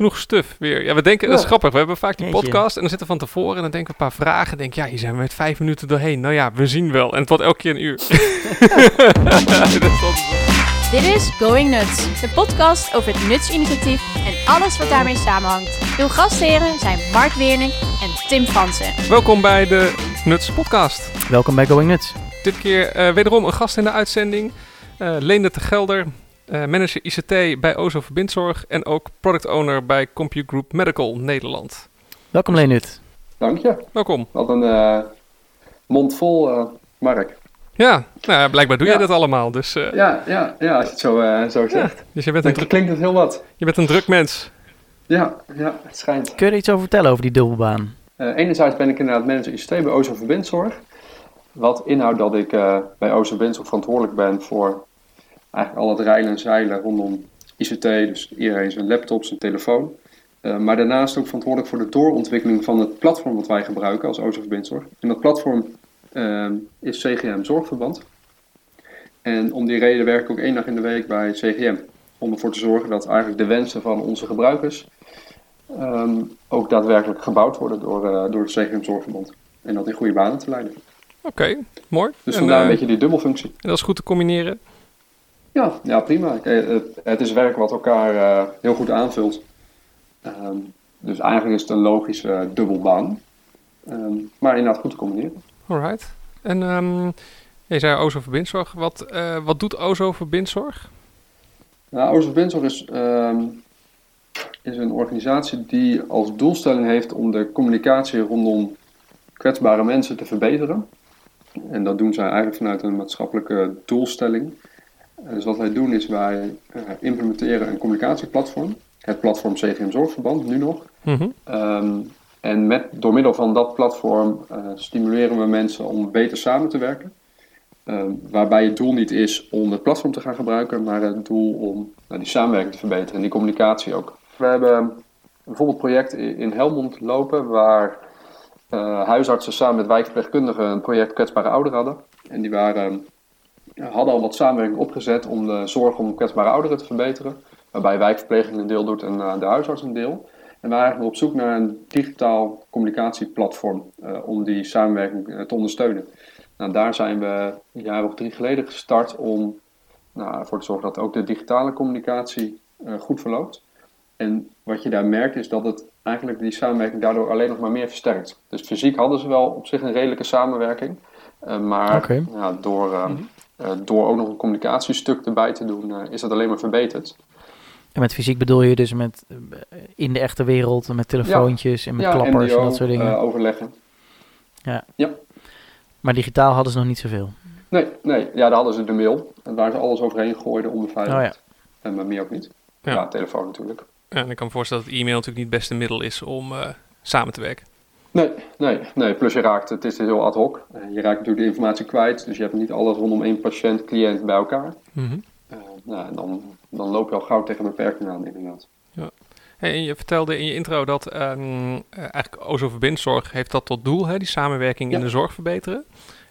genoeg stuf weer. Ja, we denken, dat is Ja. grappig. We hebben vaak die Jeetje. podcast en dan zitten we van tevoren en dan denken we een paar vragen. Denk ja, hier zijn we met vijf minuten doorheen. Nou ja, we zien wel. En het wordt elke keer een uur. Zo. Dit is Going Nuts, de podcast over het Nuts-initiatief en alles wat daarmee samenhangt. Uw gastheren zijn Mark Weerning en Tim Fransen. Welkom bij de Nuts podcast. Welkom bij Going Nuts. Dit keer eh, wederom een gast in de uitzending. Eh Leende de Gelder, eh, manager ICT bij Ozo Verbindzorg en ook product owner bij CompuGroup Medical Nederland. Welkom Leenut. Dank je. Welkom. Wat een eh, mond vol, eh, Mark. Ja, nou, ja, blijkbaar doe jij Ja. dat allemaal. Dus, eh, Ja, ja, ja, als je het zo, eh, zo zegt. dus je, bent een druk, klinkt het heel wat. je bent een druk mens. Ja, ja, het schijnt. Kun je er iets over vertellen over die dubbelbaan? Eh, enerzijds ben ik inderdaad manager ICT bij Ozo Verbindzorg. Wat inhoudt dat ik eh, bij Ozo Verbindzorg verantwoordelijk ben voor eigenlijk al het reilen en zeilen rondom ICT. Dus iedereen zijn laptop, zijn telefoon. Eh, maar daarnaast ook verantwoordelijk voor de doorontwikkeling van het platform wat wij gebruiken als Ozo Verbindzorg. En dat platform eh, is CGM Zorgverband. En om die reden werk ik ook één dag in de week bij CGM. Om ervoor te zorgen dat eigenlijk de wensen van onze gebruikers ehm, ook daadwerkelijk gebouwd worden door, eh, door het CGM Zorgverband. En dat in goede banen te leiden. Oké, mooi. Dus vandaar eh, een beetje die dubbelfunctie. en dat is goed te combineren. Ja, ja prima. Het, is werk wat elkaar eh, heel goed aanvult. Ehm, dus eigenlijk is het een logische dubbelbaan. Ehm, maar inderdaad goed te combineren. Alright. En ehm, je zei Ozo Verbindzorg. Wat, eh, wat doet Ozo Verbindzorg? Nou, Ozo Verbindzorg is, is een organisatie die als doelstelling heeft om de communicatie rondom kwetsbare mensen te verbeteren. En dat doen zij eigenlijk vanuit een maatschappelijke doelstelling. Eh, Dus wat wij doen is wij eh, implementeren een communicatieplatform. Het platform CGM Zorgverband, nu nog. Mhm. Ehm, en met, door middel van dat platform eh, stimuleren we mensen om beter samen te werken. Ehm, waarbij het doel niet is om het platform te gaan gebruiken, maar het doel om nou, die samenwerking te verbeteren en die communicatie ook. We hebben bijvoorbeeld een project in Helmond lopen waar huisartsen samen met wijkverpleegkundigen een project kwetsbare ouderen hadden. En die waren, hadden al wat samenwerking opgezet om de zorg om kwetsbare ouderen te verbeteren. Waarbij wijkverpleging een deel doet en eh, de huisarts een deel. En we waren eigenlijk op zoek naar een digitaal communicatieplatform eh, om die samenwerking eh, te ondersteunen. Nou, daar zijn we een jaar of drie geleden gestart om nou, ervoor te zorgen dat ook de digitale communicatie goed verloopt. En wat je daar merkt is dat het eigenlijk die samenwerking daardoor alleen nog maar meer versterkt. Dus fysiek hadden ze wel op zich een redelijke samenwerking. maar ja, door, eh, eh, door ook nog een communicatiestuk erbij te doen, eh, is dat alleen maar verbeterd. En met fysiek bedoel je dus met eh, in de echte wereld, met telefoontjes en met klappers en dat soort dingen. eh, overleggen. maar digitaal hadden ze nog niet zoveel. Nee, nee, ja, daar hadden ze de mail. En waar ze alles overheen gooiden, onbeveiligd. Oh ja. En maar meer ook niet. Ja. Ja, telefoon natuurlijk. Ja, en ik kan me voorstellen dat e-mail natuurlijk niet het beste middel is om eh, samen te werken. Nee, nee, nee. Plus je raakt, het is heel ad hoc. Eh, Je raakt natuurlijk de informatie kwijt. Dus je hebt niet alles rondom één patiënt, cliënt bij elkaar. Nou, en dan, dan loop je al gauw tegen beperkingen aan, inderdaad. Hey, en je vertelde in je intro dat eh, eigenlijk Ozo Verbindzorg heeft dat tot doel, hè, die samenwerking in Ja. de zorg verbeteren.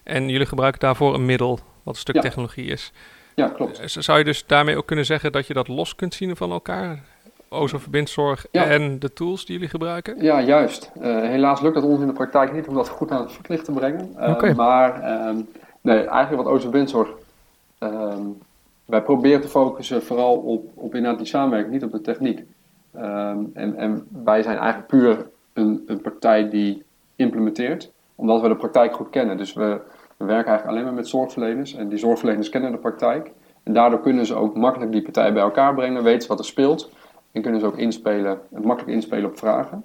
En jullie gebruiken daarvoor een middel wat een stuk Ja. technologie is. Ja, klopt. Zou je dus daarmee ook kunnen zeggen dat je dat los kunt zien van elkaar? Ozo Verbindzorg Ja. en de tools die jullie gebruiken? Ja, juist. Eh, helaas lukt dat ons in de praktijk niet om dat goed aan het voetlicht te brengen. Oké. Maar ehm, nee, eigenlijk wat Ozo Bindzorg... ehm wij proberen te focussen vooral op, op inderdaad die samenwerking, niet op de techniek. Ehm, en, en wij zijn eigenlijk puur een, een partij die implementeert, omdat we de praktijk goed kennen. Dus we, we werken eigenlijk alleen maar met zorgverleners en die zorgverleners kennen de praktijk. En daardoor kunnen ze ook makkelijk die partij bij elkaar brengen, weten ze wat er speelt. En kunnen ze ook inspelen, makkelijk inspelen op vragen.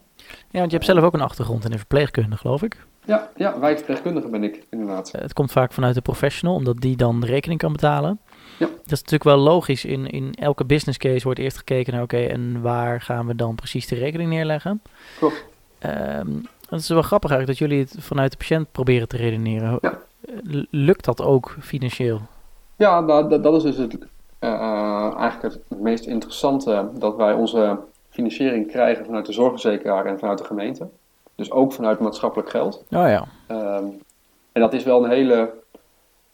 Ja, want je hebt zelf ook een achtergrond in de verpleegkunde, geloof ik. Ja, ja wijkverpleegkundige ben ik inderdaad. Eh, Het komt vaak vanuit de professional, omdat die dan de rekening kan betalen. Ja. Dat is natuurlijk wel logisch. In, in elke business case wordt eerst gekeken naar, oké, en waar gaan we dan precies de rekening neerleggen? Klopt. Ehm, het is wel grappig eigenlijk dat jullie het vanuit de patiënt proberen te redeneren. Ja. Eh, Lukt dat ook financieel? Ja, nou, dat, dat is dus het, eh, eigenlijk het meest interessante, dat wij onze financiering krijgen vanuit de zorgverzekeraar en vanuit de gemeente. Dus ook vanuit maatschappelijk geld. Oh ja. Ehm, en dat is wel een hele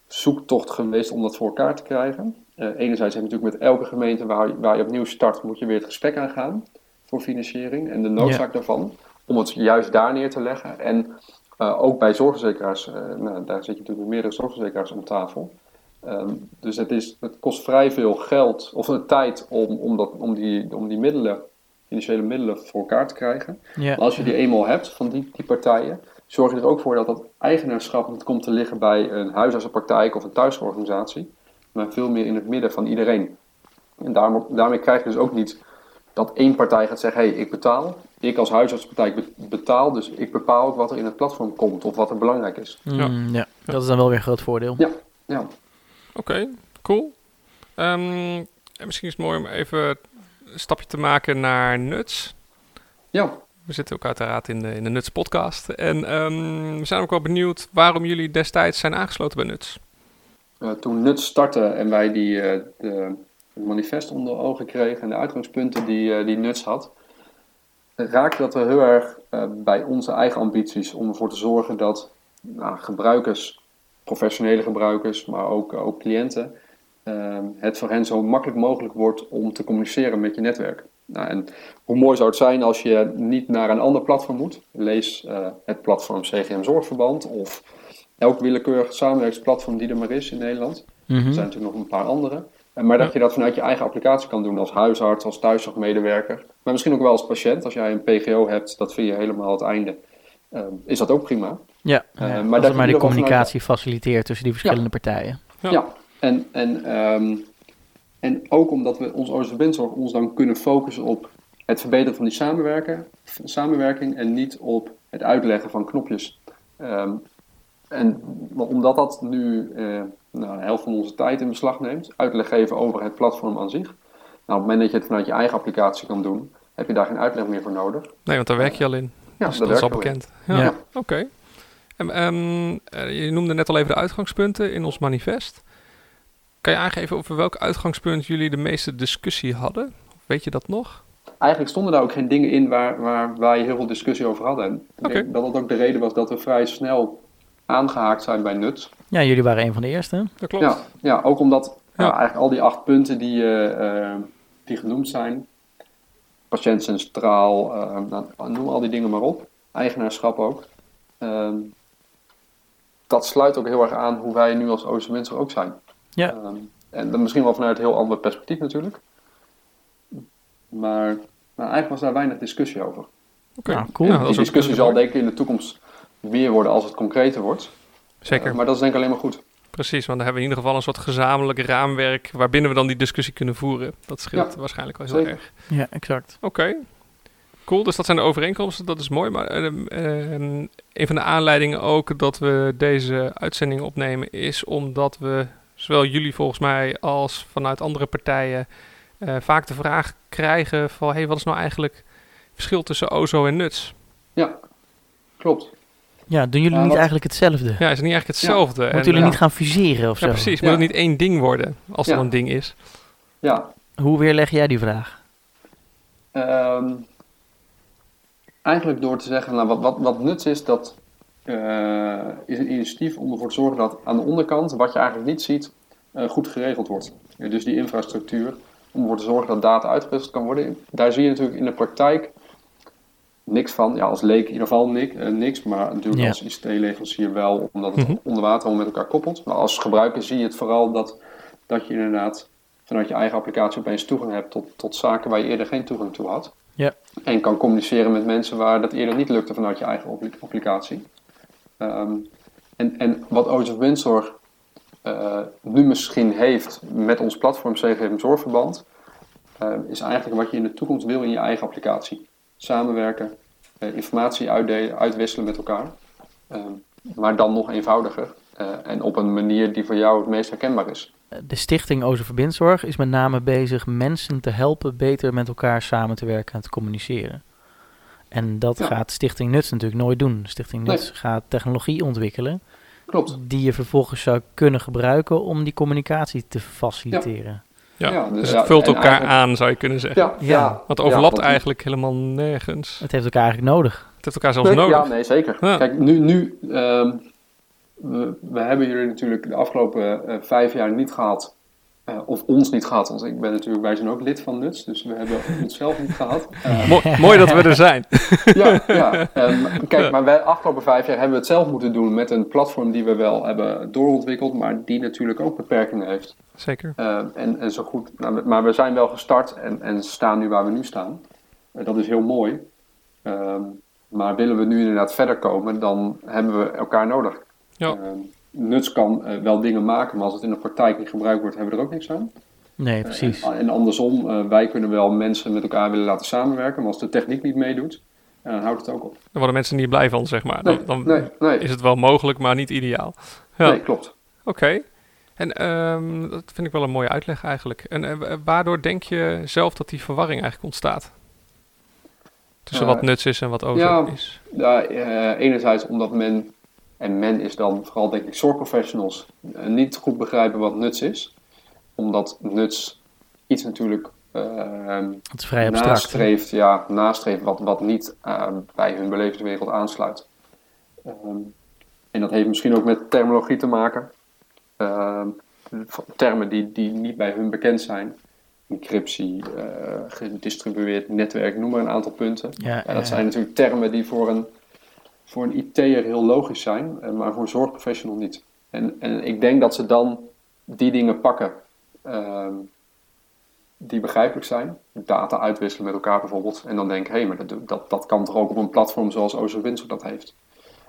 zoektocht geweest om dat voor elkaar te krijgen. Eh, enerzijds heb je natuurlijk met elke gemeente waar, waar je opnieuw start, moet je weer het gesprek aangaan. voor financiering en de noodzaak daarvan om het juist daar neer te leggen. En uh, ook bij zorgverzekeraars, uh, nou, daar zit je natuurlijk met meerdere zorgverzekeraars om tafel. Um, dus het, is, het kost vrij veel geld of de tijd om, om, dat, om, die, om die middelen, financiële middelen voor elkaar te krijgen. Ja. Maar als je die eenmaal hebt van die, die partijen, zorg je er ook voor dat dat eigenaarschap niet komt te liggen bij een huisartsenpraktijk of een thuisorganisatie, maar veel meer in het midden van iedereen. En daarom, daarmee krijg je dus ook niet dat één partij gaat zeggen: hé, hey, ik betaal. Ik als huisartsenpraktijk betaal, dus ik bepaal ook wat er in het platform komt of wat er belangrijk is. Mm, ja. ja. dat is dan wel weer een groot voordeel. Ja, ja. Oké, cool. Um, en misschien is het mooi om even een stapje te maken naar Nuts. Ja. We zitten ook uiteraard in de, in de Nuts podcast. En um, we zijn ook wel benieuwd waarom jullie destijds zijn aangesloten bij Nuts. Uh, toen Nuts startte en wij die, uh, de, het manifest onder ogen kregen en de uitgangspunten die, uh, die Nuts had, raakte dat we heel erg bij onze eigen ambities om ervoor te zorgen dat nou, gebruikers professionele gebruikers, maar ook, ook cliënten, ehm, het voor hen zo makkelijk mogelijk wordt om te communiceren met je netwerk. Nou, en hoe mooi zou het zijn als je niet naar een ander platform moet. Lees uh, het platform CGM Zorgverband of elk willekeurig samenwerkingsplatform die er maar is in Nederland. Mm Er zijn natuurlijk nog een paar andere. Maar dat je dat vanuit je eigen applicatie kan doen als huisarts, als thuiszorgmedewerker. Maar misschien ook wel als patiënt. Als jij een PGO hebt, dat vind je helemaal het einde. Uh, is dat ook prima. Ja, uh, maar dat maar de communicatie faciliteert tussen die verschillende partijen. Ja, ja. En, en, um, en ook omdat we ons OSV Bindzorg ons dan kunnen focussen op het verbeteren van die samenwerken, samenwerking en niet op het uitleggen van knopjes. Um, en omdat dat nu uh, nou, de helft van onze tijd in beslag neemt, uitleg geven over het platform aan zich. Nou, op het moment dat je het vanuit je eigen applicatie kan doen, heb je daar geen uitleg meer voor nodig. Nee, want daar werk je al in. Ja, dus dat, dat is al bekend. Ja, ja. oké. Okay. Um, je noemde net al even de uitgangspunten in ons manifest. Kan je aangeven over welk uitgangspunt jullie de meeste discussie hadden? Weet je dat nog? Eigenlijk stonden daar ook geen dingen in waar, waar wij heel veel discussie over hadden. ik okay. denk dat dat ook de reden was dat we vrij snel aangehaakt zijn bij NUTS. Ja, jullie waren een van de eerste. Dat klopt. Ja, ja ook omdat ja. Nou, eigenlijk al die acht punten die, uh, die genoemd zijn, patiënt centraal, uh, nou, noem al die dingen maar op, eigenaarschap ook. Uh, dat sluit ook heel erg aan hoe wij nu als Oosterse mensen ook zijn. Ja. Um, en dan misschien wel vanuit een heel ander perspectief natuurlijk. Maar, maar eigenlijk was daar weinig discussie over. Oké, okay. cool. Ja, die discussie zal denk ik in de toekomst meer worden als het concreter wordt. Zeker. Uh, maar dat is denk ik alleen maar goed. Precies, want dan hebben we in ieder geval een soort gezamenlijk raamwerk waarbinnen we dan die discussie kunnen voeren. Dat scheelt ja, waarschijnlijk wel heel zeker. erg. Ja, exact. Oké, cool. Dus dat zijn de overeenkomsten, dat is mooi. Maar uh, uh, een van de aanleidingen ook dat we deze uitzending opnemen is omdat we, zowel jullie volgens mij als vanuit andere partijen, uh, vaak de vraag krijgen van, hey, wat is nou eigenlijk het verschil tussen OZO en NUTS? Ja, klopt. Ja, doen jullie niet eigenlijk hetzelfde? Ja, is het niet eigenlijk hetzelfde? Ja. Moeten jullie niet gaan fuseren of ja, zo? precies. Moet het niet één ding worden, als er een ding is? Ja. Hoe weerleg jij die vraag? Um, eigenlijk door te zeggen, nou, wat, wat, wat nuts is, dat uh, is een initiatief om ervoor te zorgen dat aan de onderkant, wat je eigenlijk niet ziet, uh, goed geregeld wordt. dus die infrastructuur, om ervoor te zorgen dat data uitgewisseld kan worden. Daar zie je natuurlijk in de praktijk niks van. Ja, als leek in ieder geval niks, uh, niks maar natuurlijk ja. als ICT-leverancier wel, omdat het mm -hmm. onder water al met elkaar koppelt. Maar als gebruiker zie je het vooral dat, dat je inderdaad vanuit je eigen applicatie opeens toegang hebt tot, tot zaken waar je eerder geen toegang toe had. En kan communiceren met mensen waar dat eerder niet lukte vanuit je eigen applicatie. Um, en, en wat OZF Windzorg uh, nu misschien heeft met ons platform CGM Zorgverband, uh, is eigenlijk wat je in de toekomst wil in je eigen applicatie. Samenwerken, uh, informatie uitdelen, uitwisselen met elkaar. maar dan nog eenvoudiger en op een manier die voor jou het meest herkenbaar is. De stichting Oze Verbindzorg is met name bezig mensen te helpen beter met elkaar samen te werken en te communiceren. En dat ja. gaat Stichting Nuts natuurlijk nooit doen. Stichting Nuts nee. gaat technologie ontwikkelen. Klopt. Die je vervolgens zou kunnen gebruiken om die communicatie te faciliteren. Ja, ja, ja dus, dus het vult elkaar aan, zou je kunnen zeggen. Ja, ja. Want overlapt eigenlijk helemaal nergens. Het heeft elkaar eigenlijk nodig. Het heeft elkaar zelfs nee, nodig. Ja, nee, zeker. Kijk, nu, nu um, we, we, hebben jullie natuurlijk de afgelopen uh, vijf jaar niet gehad Eh, of ons niet gehad, want ik ben natuurlijk, wij zijn ook lid van Nuts, dus we hebben onszelf niet gehad. Mo mooi dat we er zijn. ja, ja. Um, kijk, maar wij afgelopen vijf jaar hebben we het zelf moeten doen met een platform die we wel hebben doorontwikkeld, maar die natuurlijk ook beperkingen heeft. Zeker. Uh, en, en zo goed, nou, maar we zijn wel gestart en, en staan nu waar we nu staan. Dat is heel mooi. Um, maar willen we nu inderdaad verder komen, dan hebben we elkaar nodig. Ja. Uh, Nuts kan uh, wel dingen maken, maar als het in de praktijk niet gebruikt wordt, hebben we er ook niks aan. Nee, precies. En, en, andersom, uh, wij kunnen wel mensen met elkaar willen laten samenwerken, maar als de techniek niet meedoet, dan houdt het ook op. Dan worden mensen niet blij van, zeg maar. Nee, dan, dan nee, nee. is het wel mogelijk, maar niet ideaal. Ja. Nee, klopt. Oké. Okay. En um, dat vind ik wel een mooie uitleg eigenlijk. En uh, waardoor denk je zelf dat die verwarring eigenlijk ontstaat? Tussen wat nuts is en wat over ja, is. Ja, uh, enerzijds omdat men, en men is dan vooral denk ik zorgprofessionals, uh, niet goed begrijpen wat nuts is. Omdat nuts iets natuurlijk uh, het vrij abstract, nastreeft, ja, nastreeft wat, wat niet bij hun belevingswereld aansluit. Um, en dat heeft misschien ook met terminologie te maken. Ehm, termen die, die niet bij hun bekend zijn encryptie, uh, gedistribueerd netwerk, noem maar een aantal punten. Ja, dat zijn natuurlijk termen die voor een, voor een IT'er heel logisch zijn, maar voor een zorgprofessional niet. En, en ik denk dat ze dan die dingen pakken uh, die begrijpelijk zijn, data uitwisselen met elkaar bijvoorbeeld, en dan denken, hé, hey, maar dat, dat, dat kan toch ook op een platform zoals Ozo Windsor dat heeft.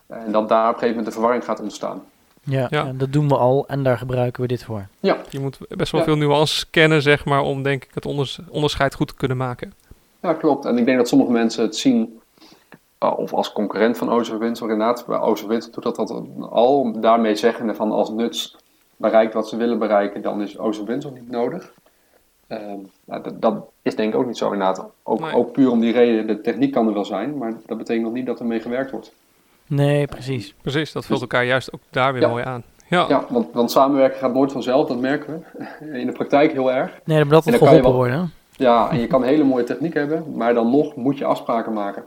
En dat daar op een gegeven moment de verwarring gaat ontstaan. Ja, ja. En dat doen we al en daar gebruiken we dit voor. Ja. Je moet best wel Ja. veel nuances kennen, zeg maar, om denk ik het onders- onderscheid goed te kunnen maken. Ja, klopt. En ik denk dat sommige mensen het zien of als concurrent van Ozo Windsor inderdaad. Bij Ozo Windsor doet dat, dat al. Daarmee zeggen van als Nuts bereikt wat ze willen bereiken, dan is Ozo Windsor niet nodig. Uh, nou, dat, dat, is denk ik ook niet zo inderdaad. Ook, Nee. ook puur om die reden, de techniek kan er wel zijn, maar dat betekent nog niet dat er mee gewerkt wordt. Nee, precies. Precies, dat vult elkaar juist ook daar weer Ja. mooi aan. Ja, Ja, want, want samenwerken gaat nooit vanzelf, dat merken we. In de praktijk heel erg. Nee, dan moet dat En dan geholpen kan je wel- worden. Ja, en je kan hele mooie techniek hebben, maar dan nog moet je afspraken maken.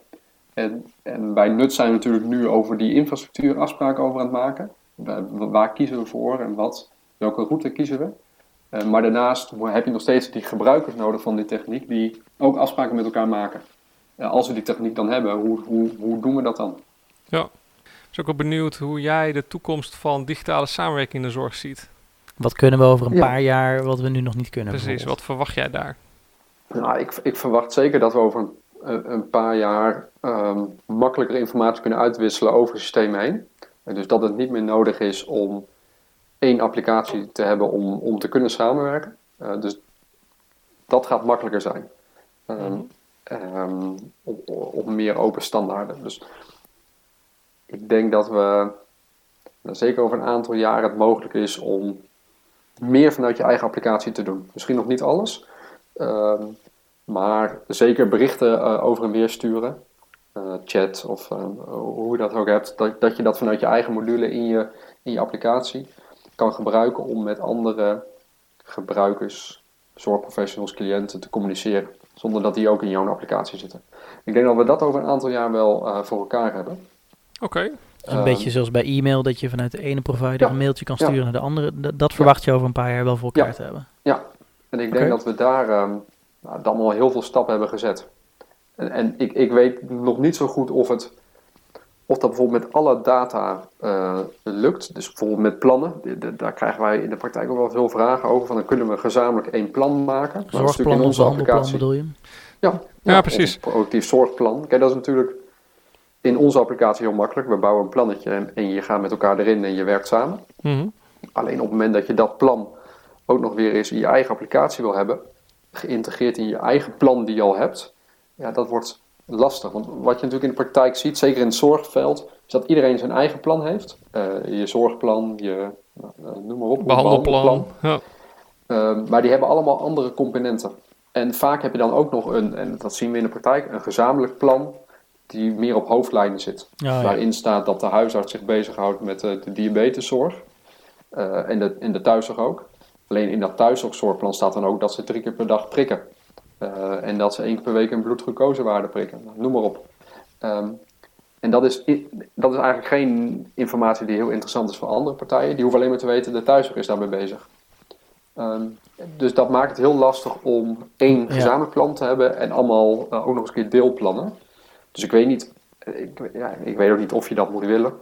En, en bij Nut zijn we natuurlijk nu over die infrastructuur afspraken over aan het maken. Waar, waar kiezen we voor en wat, welke route kiezen we? Eh, maar daarnaast heb je nog steeds die gebruikers nodig van die techniek die ook afspraken met elkaar maken. Eh, als we die techniek dan hebben, hoe, hoe, hoe doen we dat dan? Ik ben ook wel benieuwd hoe jij de toekomst van digitale samenwerking in de zorg ziet. Wat kunnen we over een Ja. paar jaar wat we nu nog niet kunnen? Precies, wat verwacht jij daar? Nou, ik, ik verwacht zeker dat we over een, een- paar jaar ehm, makkelijker informatie kunnen uitwisselen over systemen heen. En dus dat het niet meer nodig is om één applicatie te hebben om, om te kunnen samenwerken. Eh, dus dat gaat makkelijker zijn. Ehm, ehm, op, meer open standaarden. Dus ik denk dat we, nou, zeker over een aantal jaar, het mogelijk is om meer vanuit je eigen applicatie te doen. Misschien nog niet alles. Maar zeker berichten eh, over en weer sturen, eh, chat of eh, hoe je dat ook hebt, dat, dat je dat vanuit je eigen module in je, in je applicatie kan gebruiken om met andere gebruikers, zorgprofessionals, cliënten te communiceren, zonder dat die ook in jouw applicatie zitten. Ik denk dat we dat over een aantal jaar wel eh, voor elkaar hebben. Oké, Een Ehm, beetje zoals bij e-mail, dat je vanuit de ene provider Ja. een mailtje kan Ja. sturen naar de andere. D- dat verwacht je over een paar jaar wel voor elkaar Ja. te hebben. En ik denk dat we daar ehm, nou, dan al heel veel stappen hebben gezet. En, en ik, ik weet nog niet zo goed of, het, of dat bijvoorbeeld met alle data eh, lukt. Dus bijvoorbeeld met plannen. De- de- daar krijgen wij in de praktijk ook wel veel vragen over. Van dan kunnen we gezamenlijk één plan maken. Maar dat is natuurlijk Zorgplan in onze applicatie. bedoel je? Ja, Ja, of precies. Een productief zorgplan. Kijk, dat is natuurlijk in onze applicatie heel makkelijk. We bouwen een plannetje en, en je gaat met elkaar erin en je werkt samen. Mhm. Alleen op het moment dat je dat plan ook nog weer eens in je eigen applicatie wil hebben, geïntegreerd in je eigen plan die je al hebt, ja, dat wordt lastig. Want wat je natuurlijk in de praktijk ziet, zeker in het zorgveld, is dat iedereen zijn eigen plan heeft. Eh, je zorgplan, je nou, eh, noem maar op, behandelplan. Ja. Ehm, maar die hebben allemaal andere componenten. En vaak heb je dan ook nog een, en dat zien we in de praktijk, een gezamenlijk plan die meer op hoofdlijnen zit. Ja, ja. Waarin staat dat de huisarts zich bezighoudt met eh, de diabeteszorg. Eh, en, de, en de thuiszorg ook. Alleen in dat thuiszorgplan staat dan ook dat ze drie keer per dag prikken. Eh, en dat ze één keer per week een bloedglucosewaarde prikken. Nou, noem maar op. Ehm, en dat is, dat is eigenlijk geen informatie die heel interessant is voor andere partijen. Die hoeven alleen maar te weten, de thuiszorg is daarmee bezig. Ehm, dus dat maakt het heel lastig om één gezamenlijk plan te hebben en allemaal eh, ook nog eens een keer deelplannen. Dus ik weet niet, eh, ik, ja, ik weet ook niet of je dat moet willen.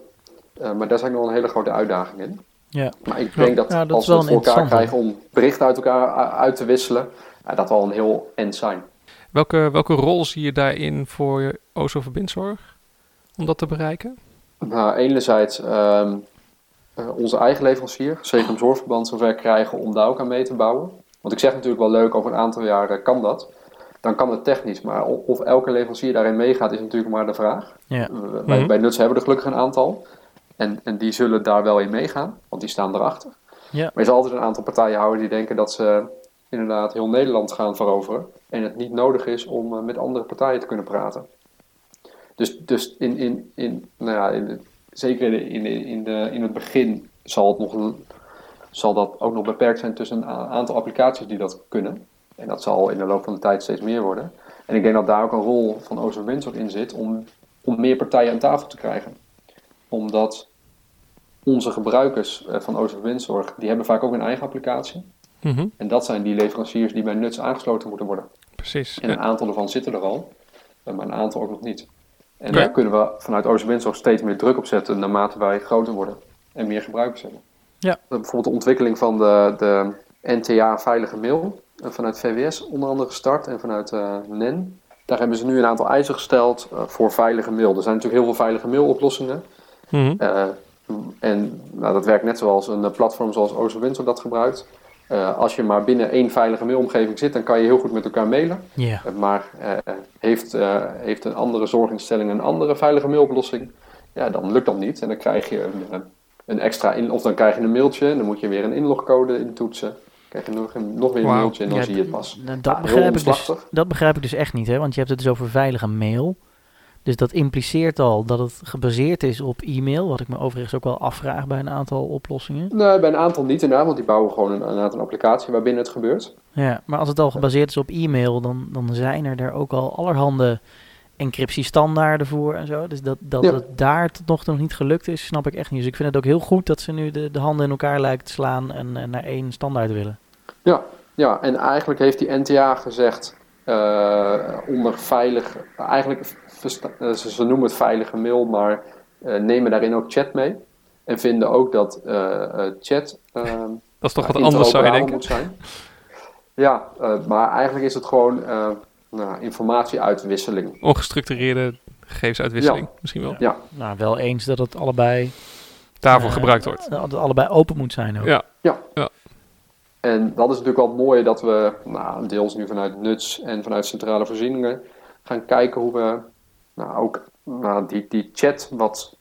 Maar daar zijn nog een hele grote uitdaging in. Ja. Maar ik denk dat, Ja, dat als we het voor elkaar krijgen om berichten uit elkaar u- uit te wisselen, dat wel een heel end zijn. Welke, welke rol zie je daarin voor OZO Verbindzorg om dat te bereiken? Nou, enerzijds ehm, eh, onze eigen leverancier, CGM Zorgverband, zover krijgen om daar ook aan mee te bouwen. Want ik zeg natuurlijk wel leuk, over een aantal jaren kan dat. Dan kan het technisch, maar of elke leverancier daarin meegaat is natuurlijk maar de vraag. Ja. Bij, Mhm. bij Nuts hebben we er gelukkig een aantal. En, en die zullen daar wel in meegaan, want die staan erachter. Ja. Maar er is altijd een aantal partijen houden die denken dat ze inderdaad heel Nederland gaan veroveren. En het niet nodig is om eh, met andere partijen te kunnen praten. Dus, dus in, in, in, nou ja, in, de- zeker in, de- in, de- in, het begin zal, het nog, zal dat ook nog beperkt zijn tussen een aantal applicaties die dat kunnen. En dat zal in de loop van de tijd steeds meer worden. En ik denk dat daar ook een rol van Ozo Windsor in zit om, om meer partijen aan tafel te krijgen. Omdat onze gebruikers eh, van Ozo Windzorg, die hebben vaak ook een eigen applicatie. Mhm, En dat zijn die leveranciers die bij Nuts aangesloten moeten worden. Precies. En een aantal ervan zitten er al, eh, maar een aantal ook nog niet. En daar kunnen we vanuit Ozo Windzorg steeds meer druk op zetten naarmate wij groter worden en meer gebruikers hebben. Ja. Eh, Bijvoorbeeld de ontwikkeling van de, de NTA veilige mail, vanuit VWS onder andere gestart en vanuit NEN. Daar hebben ze nu een aantal eisen gesteld voor veilige mail. Er zijn natuurlijk heel veel veilige mailoplossingen. Mhm, Eh, en nou, dat werkt net zoals een eh, platform zoals Ozo Windsor dat gebruikt. Eh, als je maar binnen één veilige mailomgeving zit, dan kan je heel goed met elkaar mailen. Maar heeft, heeft een andere zorginstelling een andere veilige mailoplossing, ja, dan lukt dat niet. En dan krijg je een, een extra in, of dan krijg je een mailtje en dan moet je weer een inlogcode intoetsen. Krijg je nog, een- nog weer een mailtje en dan Ja, zie je het pas. Ja, Dat, begrijp ik dus, dat begrijp ik dus echt niet, hè? want je hebt het dus over veilige mail. Dus dat impliceert al dat het gebaseerd is op e-mail, wat ik me overigens ook wel afvraag bij een aantal oplossingen. Nee, bij een aantal niet inderdaad, want die bouwen gewoon een, een applicatie waarbinnen het gebeurt. Ja, maar als het al gebaseerd is op e-mail, dan, dan zijn er er ook al allerhande encryptiestandaarden voor en zo. Dus dat, dat Ja. het daar tot nog toe nog niet gelukt is, snap ik echt niet. Dus ik vind het ook heel goed dat ze nu de, de handen in elkaar lijken te slaan en, eh, naar één standaard willen. Ja, ja, en eigenlijk heeft die NTA gezegd eh, onder veilig, eigenlijk ze, ze noemen het veilige mail, maar eh, nemen daarin ook chat mee. En vinden ook dat eh, eh, chat eh, Dat is toch ja, wat anders, zou je denken? moet zijn. Ja, eh, maar eigenlijk is het gewoon eh, nou, informatieuitwisseling. Ongestructureerde gegevensuitwisseling, misschien wel. Ja, Nou, wel eens dat het allebei, Daarvoor eh, gebruikt wordt. dat het allebei open moet zijn ook. Ja, En dat is natuurlijk wel het mooie dat we, nou, deels nu vanuit NUTS en vanuit centrale voorzieningen, gaan kijken hoe we nou, ook nou, die, die chat wat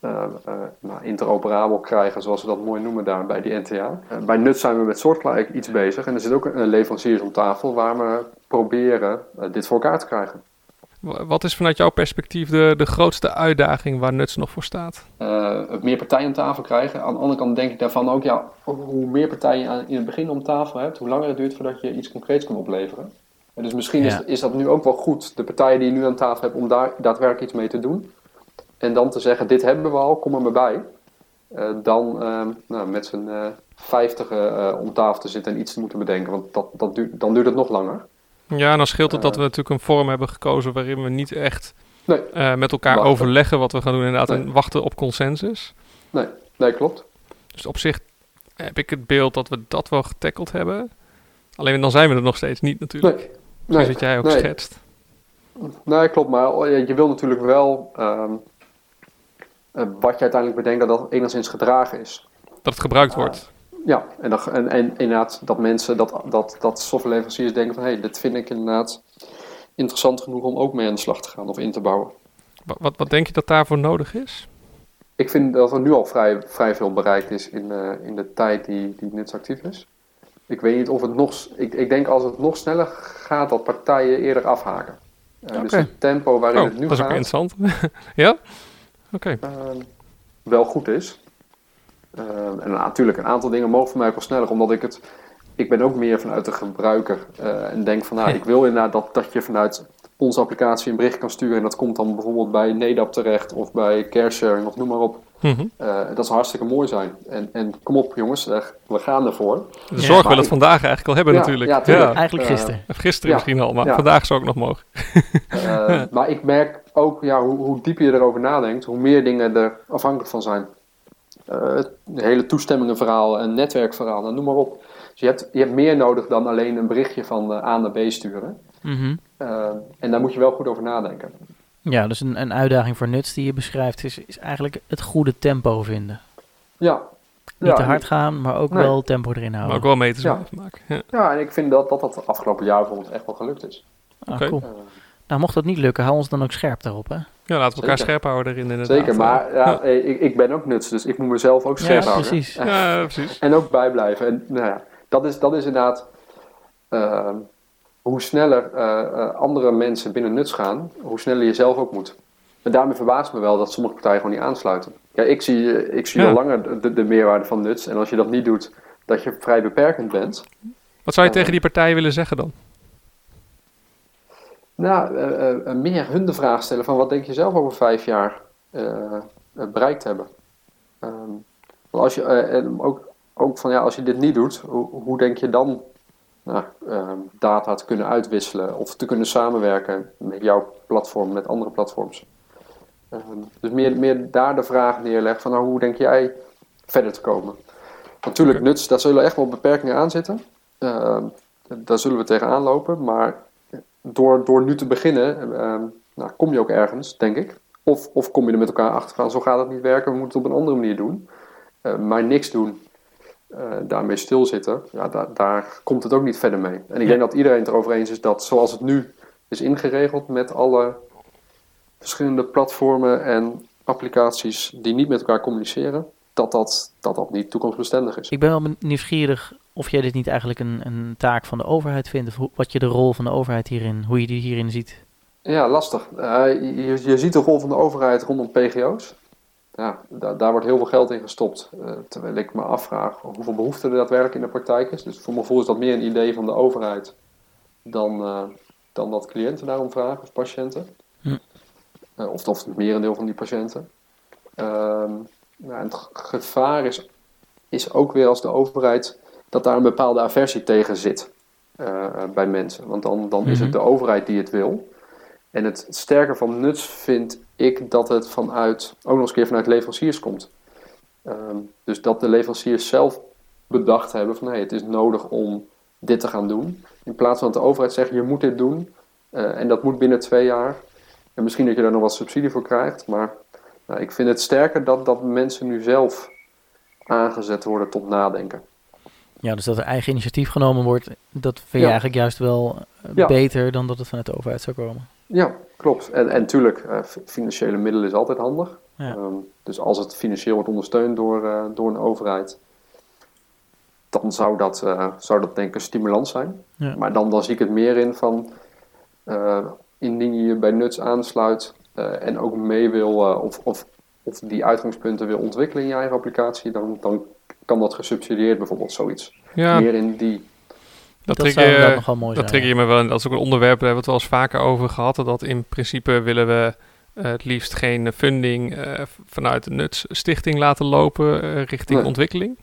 eh, eh, nou, interoperabel krijgen, zoals we dat mooi noemen daar bij die NTA. Eh, bij NUTS zijn we met soortgelijk iets bezig en er zit ook een leveranciers om tafel waar we proberen dit voor elkaar te krijgen. Wa- Wat is vanuit jouw perspectief de, de grootste uitdaging waar Nuts nog voor staat? eh, meer partijen aan tafel krijgen. Aan de andere kant denk ik daarvan ook, ja, hoe meer partijen in het begin om tafel hebt, hoe langer het duurt voordat je iets concreets kan opleveren. En dus misschien Ja. is, is dat nu ook wel goed, de partijen die je nu aan tafel hebt, om daar daadwerkelijk iets mee te doen. En dan te zeggen, dit hebben we al, kom er maar bij. Eh, dan eh, nou, met z'n eh vijftigen eh, om tafel te zitten en iets te moeten bedenken, want dat, dat duurt, dan duurt het nog langer. Ja, en dan scheelt het dat we natuurlijk een vorm hebben gekozen waarin we niet echt Nee. eh, met elkaar Wachten. overleggen wat we gaan doen inderdaad Nee. en wachten op consensus. Nee, klopt. Dus op zich heb ik het beeld dat we dat wel getackeld hebben. Alleen dan zijn we er nog steeds niet natuurlijk. Nee. Zoals dat jij ook nee. schetst. Nee, klopt. Maar oh, je wil natuurlijk wel ehm, eh, wat je uiteindelijk bedenkt dat dat enigszins gedragen is. Dat het gebruikt Ah. wordt. Ja, en, dat, en, en inderdaad dat mensen, dat, dat, dat softwareleveranciers denken van... hé, hey, dit vind ik inderdaad interessant genoeg om ook mee aan de slag te gaan of in te bouwen. Wa- Wat, wat denk je dat daarvoor nodig is? Ik vind dat er nu al vrij, vrij veel bereikt is in, eh, in de tijd die, die NITS actief is. Ik weet niet of het nog... Ik, ik denk als het nog sneller gaat, dat partijen eerder afhaken. Eh, Dus het tempo waarin Oh, het nu dat is ook gaat... interessant. ja? Oké. Ehm, wel goed is. Ehm, en natuurlijk, een aantal dingen mogen voor mij wel sneller, omdat ik het. Ik ben ook meer vanuit de gebruiker eh, en denk van, nou, ik wil inderdaad dat, dat je vanuit onze applicatie een bericht kan sturen en dat komt dan bijvoorbeeld bij NEDAP terecht of bij caresharing of noem maar op. Mhm. Eh, dat zou hartstikke mooi zijn. En, en kom op jongens, we gaan ervoor. De Ja, zorg wil het ik- vandaag eigenlijk al hebben Ja, natuurlijk. ja, tuurlijk. Eigenlijk Eh, gisteren. Of gisteren Ja. misschien al, maar Ja. vandaag zou ook nog mogen. Eh, maar ik merk ook, ja, hoe, hoe dieper je erover nadenkt, hoe meer dingen er afhankelijk van zijn. Eh, het hele toestemmingenverhaal, een netwerkverhaal, noem maar op. Dus je hebt, je hebt meer nodig dan alleen een berichtje van A naar B sturen. Mhm. En daar moet je wel goed over nadenken. Ja, dus een, een uitdaging voor nuts die je beschrijft is, is eigenlijk het goede tempo vinden. Ja. Niet ja, te hard gaan, maar ook Nee. wel tempo erin Maar houden. ook wel meters Ja. maken. Ja. Ja, en ik vind dat dat, dat afgelopen jaar bijvoorbeeld echt wel gelukt is. Ah, Oké. cool. Nou, mocht dat niet lukken, hou ons dan ook scherp daarop, hè? ja, laten we elkaar Zeker. scherp houden erin inderdaad. zeker, maar ja, Ja, eh, ik, ik ben ook nuts, dus ik moet mezelf ook scherp Ja, houden. precies. Ja, precies. En ook bijblijven. En nou ja, dat is, dat is inderdaad eh, hoe sneller eh, eh, andere mensen binnen nuts gaan, hoe sneller je zelf ook moet. En daarmee verbaast me wel dat sommige partijen gewoon niet aansluiten. Ja, ik zie, eh, ik zie Ja. al langer de, de meerwaarde van nuts. En als je dat niet doet, dat je vrij beperkend bent. Wat zou je tegen die partijen willen zeggen dan? Nou, meer hun de vraag stellen van wat denk je zelf over vijf jaar bereikt hebben. Ehm, als je, ook, ook van ja, als je dit niet doet, hoe, hoe denk je dan data te kunnen uitwisselen of te kunnen samenwerken met jouw platform, met andere platforms? Ehm, dus meer, meer daar de vraag neerleggen van nou, hoe denk jij verder te komen? Natuurlijk, nuts, daar zullen echt wel beperkingen aan zitten. Ehm, daar zullen we tegenaan lopen, maar door, door nu te beginnen, ehm, nou, kom je ook ergens, denk ik. Of, of kom je er met elkaar achter van, zo gaat het niet werken, we moeten het op een andere manier doen. Eh, maar niks doen, eh, daarmee stilzitten, ja, daar, daar komt het ook niet verder mee. En ik Ja. denk dat iedereen het erover eens is dat zoals het nu is ingeregeld met alle verschillende platformen en applicaties die niet met elkaar communiceren, dat dat, dat, dat niet toekomstbestendig is. Ik ben wel nieuwsgierig of jij dit niet eigenlijk een, een taak van de overheid vindt. Of hoe- wat je de rol van de overheid hierin, hoe je die hierin ziet. Ja, lastig. Eh, je, je ziet de rol van de overheid rondom PGO's. Ja, da- daar wordt heel veel geld in gestopt. eh, terwijl ik me afvraag hoeveel behoefte er daadwerkelijk in de praktijk is. Dus voor mijn gevoel is dat meer een idee van de overheid dan, eh, dan dat cliënten daarom vragen, of patiënten. Hm. Eh, of, of het merendeel van die patiënten. Ehm, nou, het gevaar is, is ook weer als de overheid dat daar een bepaalde aversie tegen zit bij mensen. Want dan, dan is het Mhm. de overheid die het wil. En het sterke van nuts vind ik dat het vanuit, ook nog eens een keer vanuit leveranciers komt. Ehm, dus dat de leveranciers zelf bedacht hebben van hey, het is nodig om dit te gaan doen. In plaats van dat de overheid zegt je moet dit doen eh, en dat moet binnen twee jaar. En misschien dat je daar nog wat subsidie voor krijgt. Maar nou, ik vind het sterker dat, dat mensen nu zelf aangezet worden tot nadenken. Ja, dus dat er eigen initiatief genomen wordt, dat vind je Ja. eigenlijk juist wel eh, Ja. beter dan dat het vanuit de overheid zou komen. Ja, klopt. En, en tuurlijk, eh, financiële middelen is altijd handig. Ja. Ehm, dus als het financieel wordt ondersteund door, eh, door een overheid, dan zou dat, eh, zou dat denk ik een stimulans zijn. Ja. Maar dan, dan zie ik het meer in van, indien je je bij Nuts aansluit en ook mee wil, of, of, of die uitgangspunten wil ontwikkelen in je eigen applicatie, dan, dan kan dat gesubsidieerd bijvoorbeeld zoiets. Ja, Meer in die, dat, dat trigger zou je- mooi Dat zijn. trigger je me wel. Dat is ook een onderwerp, daar hebben we het wel eens vaker over gehad. Dat in principe willen we eh, het liefst geen funding eh, vanuit de Nuts Stichting laten lopen eh, richting Nee. ontwikkeling.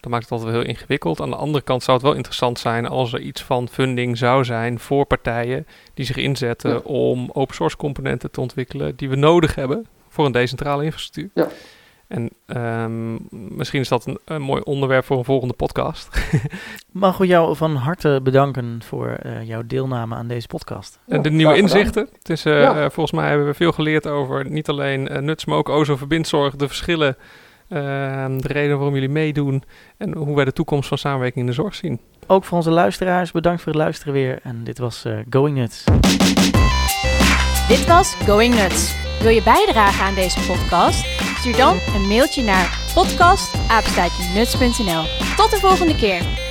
Dat maakt het altijd wel heel ingewikkeld. Aan de andere kant zou het wel interessant zijn als er iets van funding zou zijn voor partijen die zich inzetten Ja. om open source componenten te ontwikkelen die we nodig hebben voor een decentrale infrastructuur. Ja. En ehm, misschien is dat een, een mooi onderwerp voor een volgende podcast. Mag we jou van harte bedanken voor eh, jouw deelname aan deze podcast. Ja, En de nieuwe inzichten. Het is, eh, Ja. eh, volgens mij hebben we veel geleerd over niet alleen nuts, maar ook ozo verbindzorg, de verschillen, ehm, de reden waarom jullie meedoen en hoe wij de toekomst van samenwerking in de zorg zien. Ook voor onze luisteraars, bedankt voor het luisteren weer. En dit was eh, Going Nuts. Dit was Going Nuts. Wil je bijdragen aan deze podcast? Stuur dan een mailtje naar podcast@nuts.nl. Tot de volgende keer.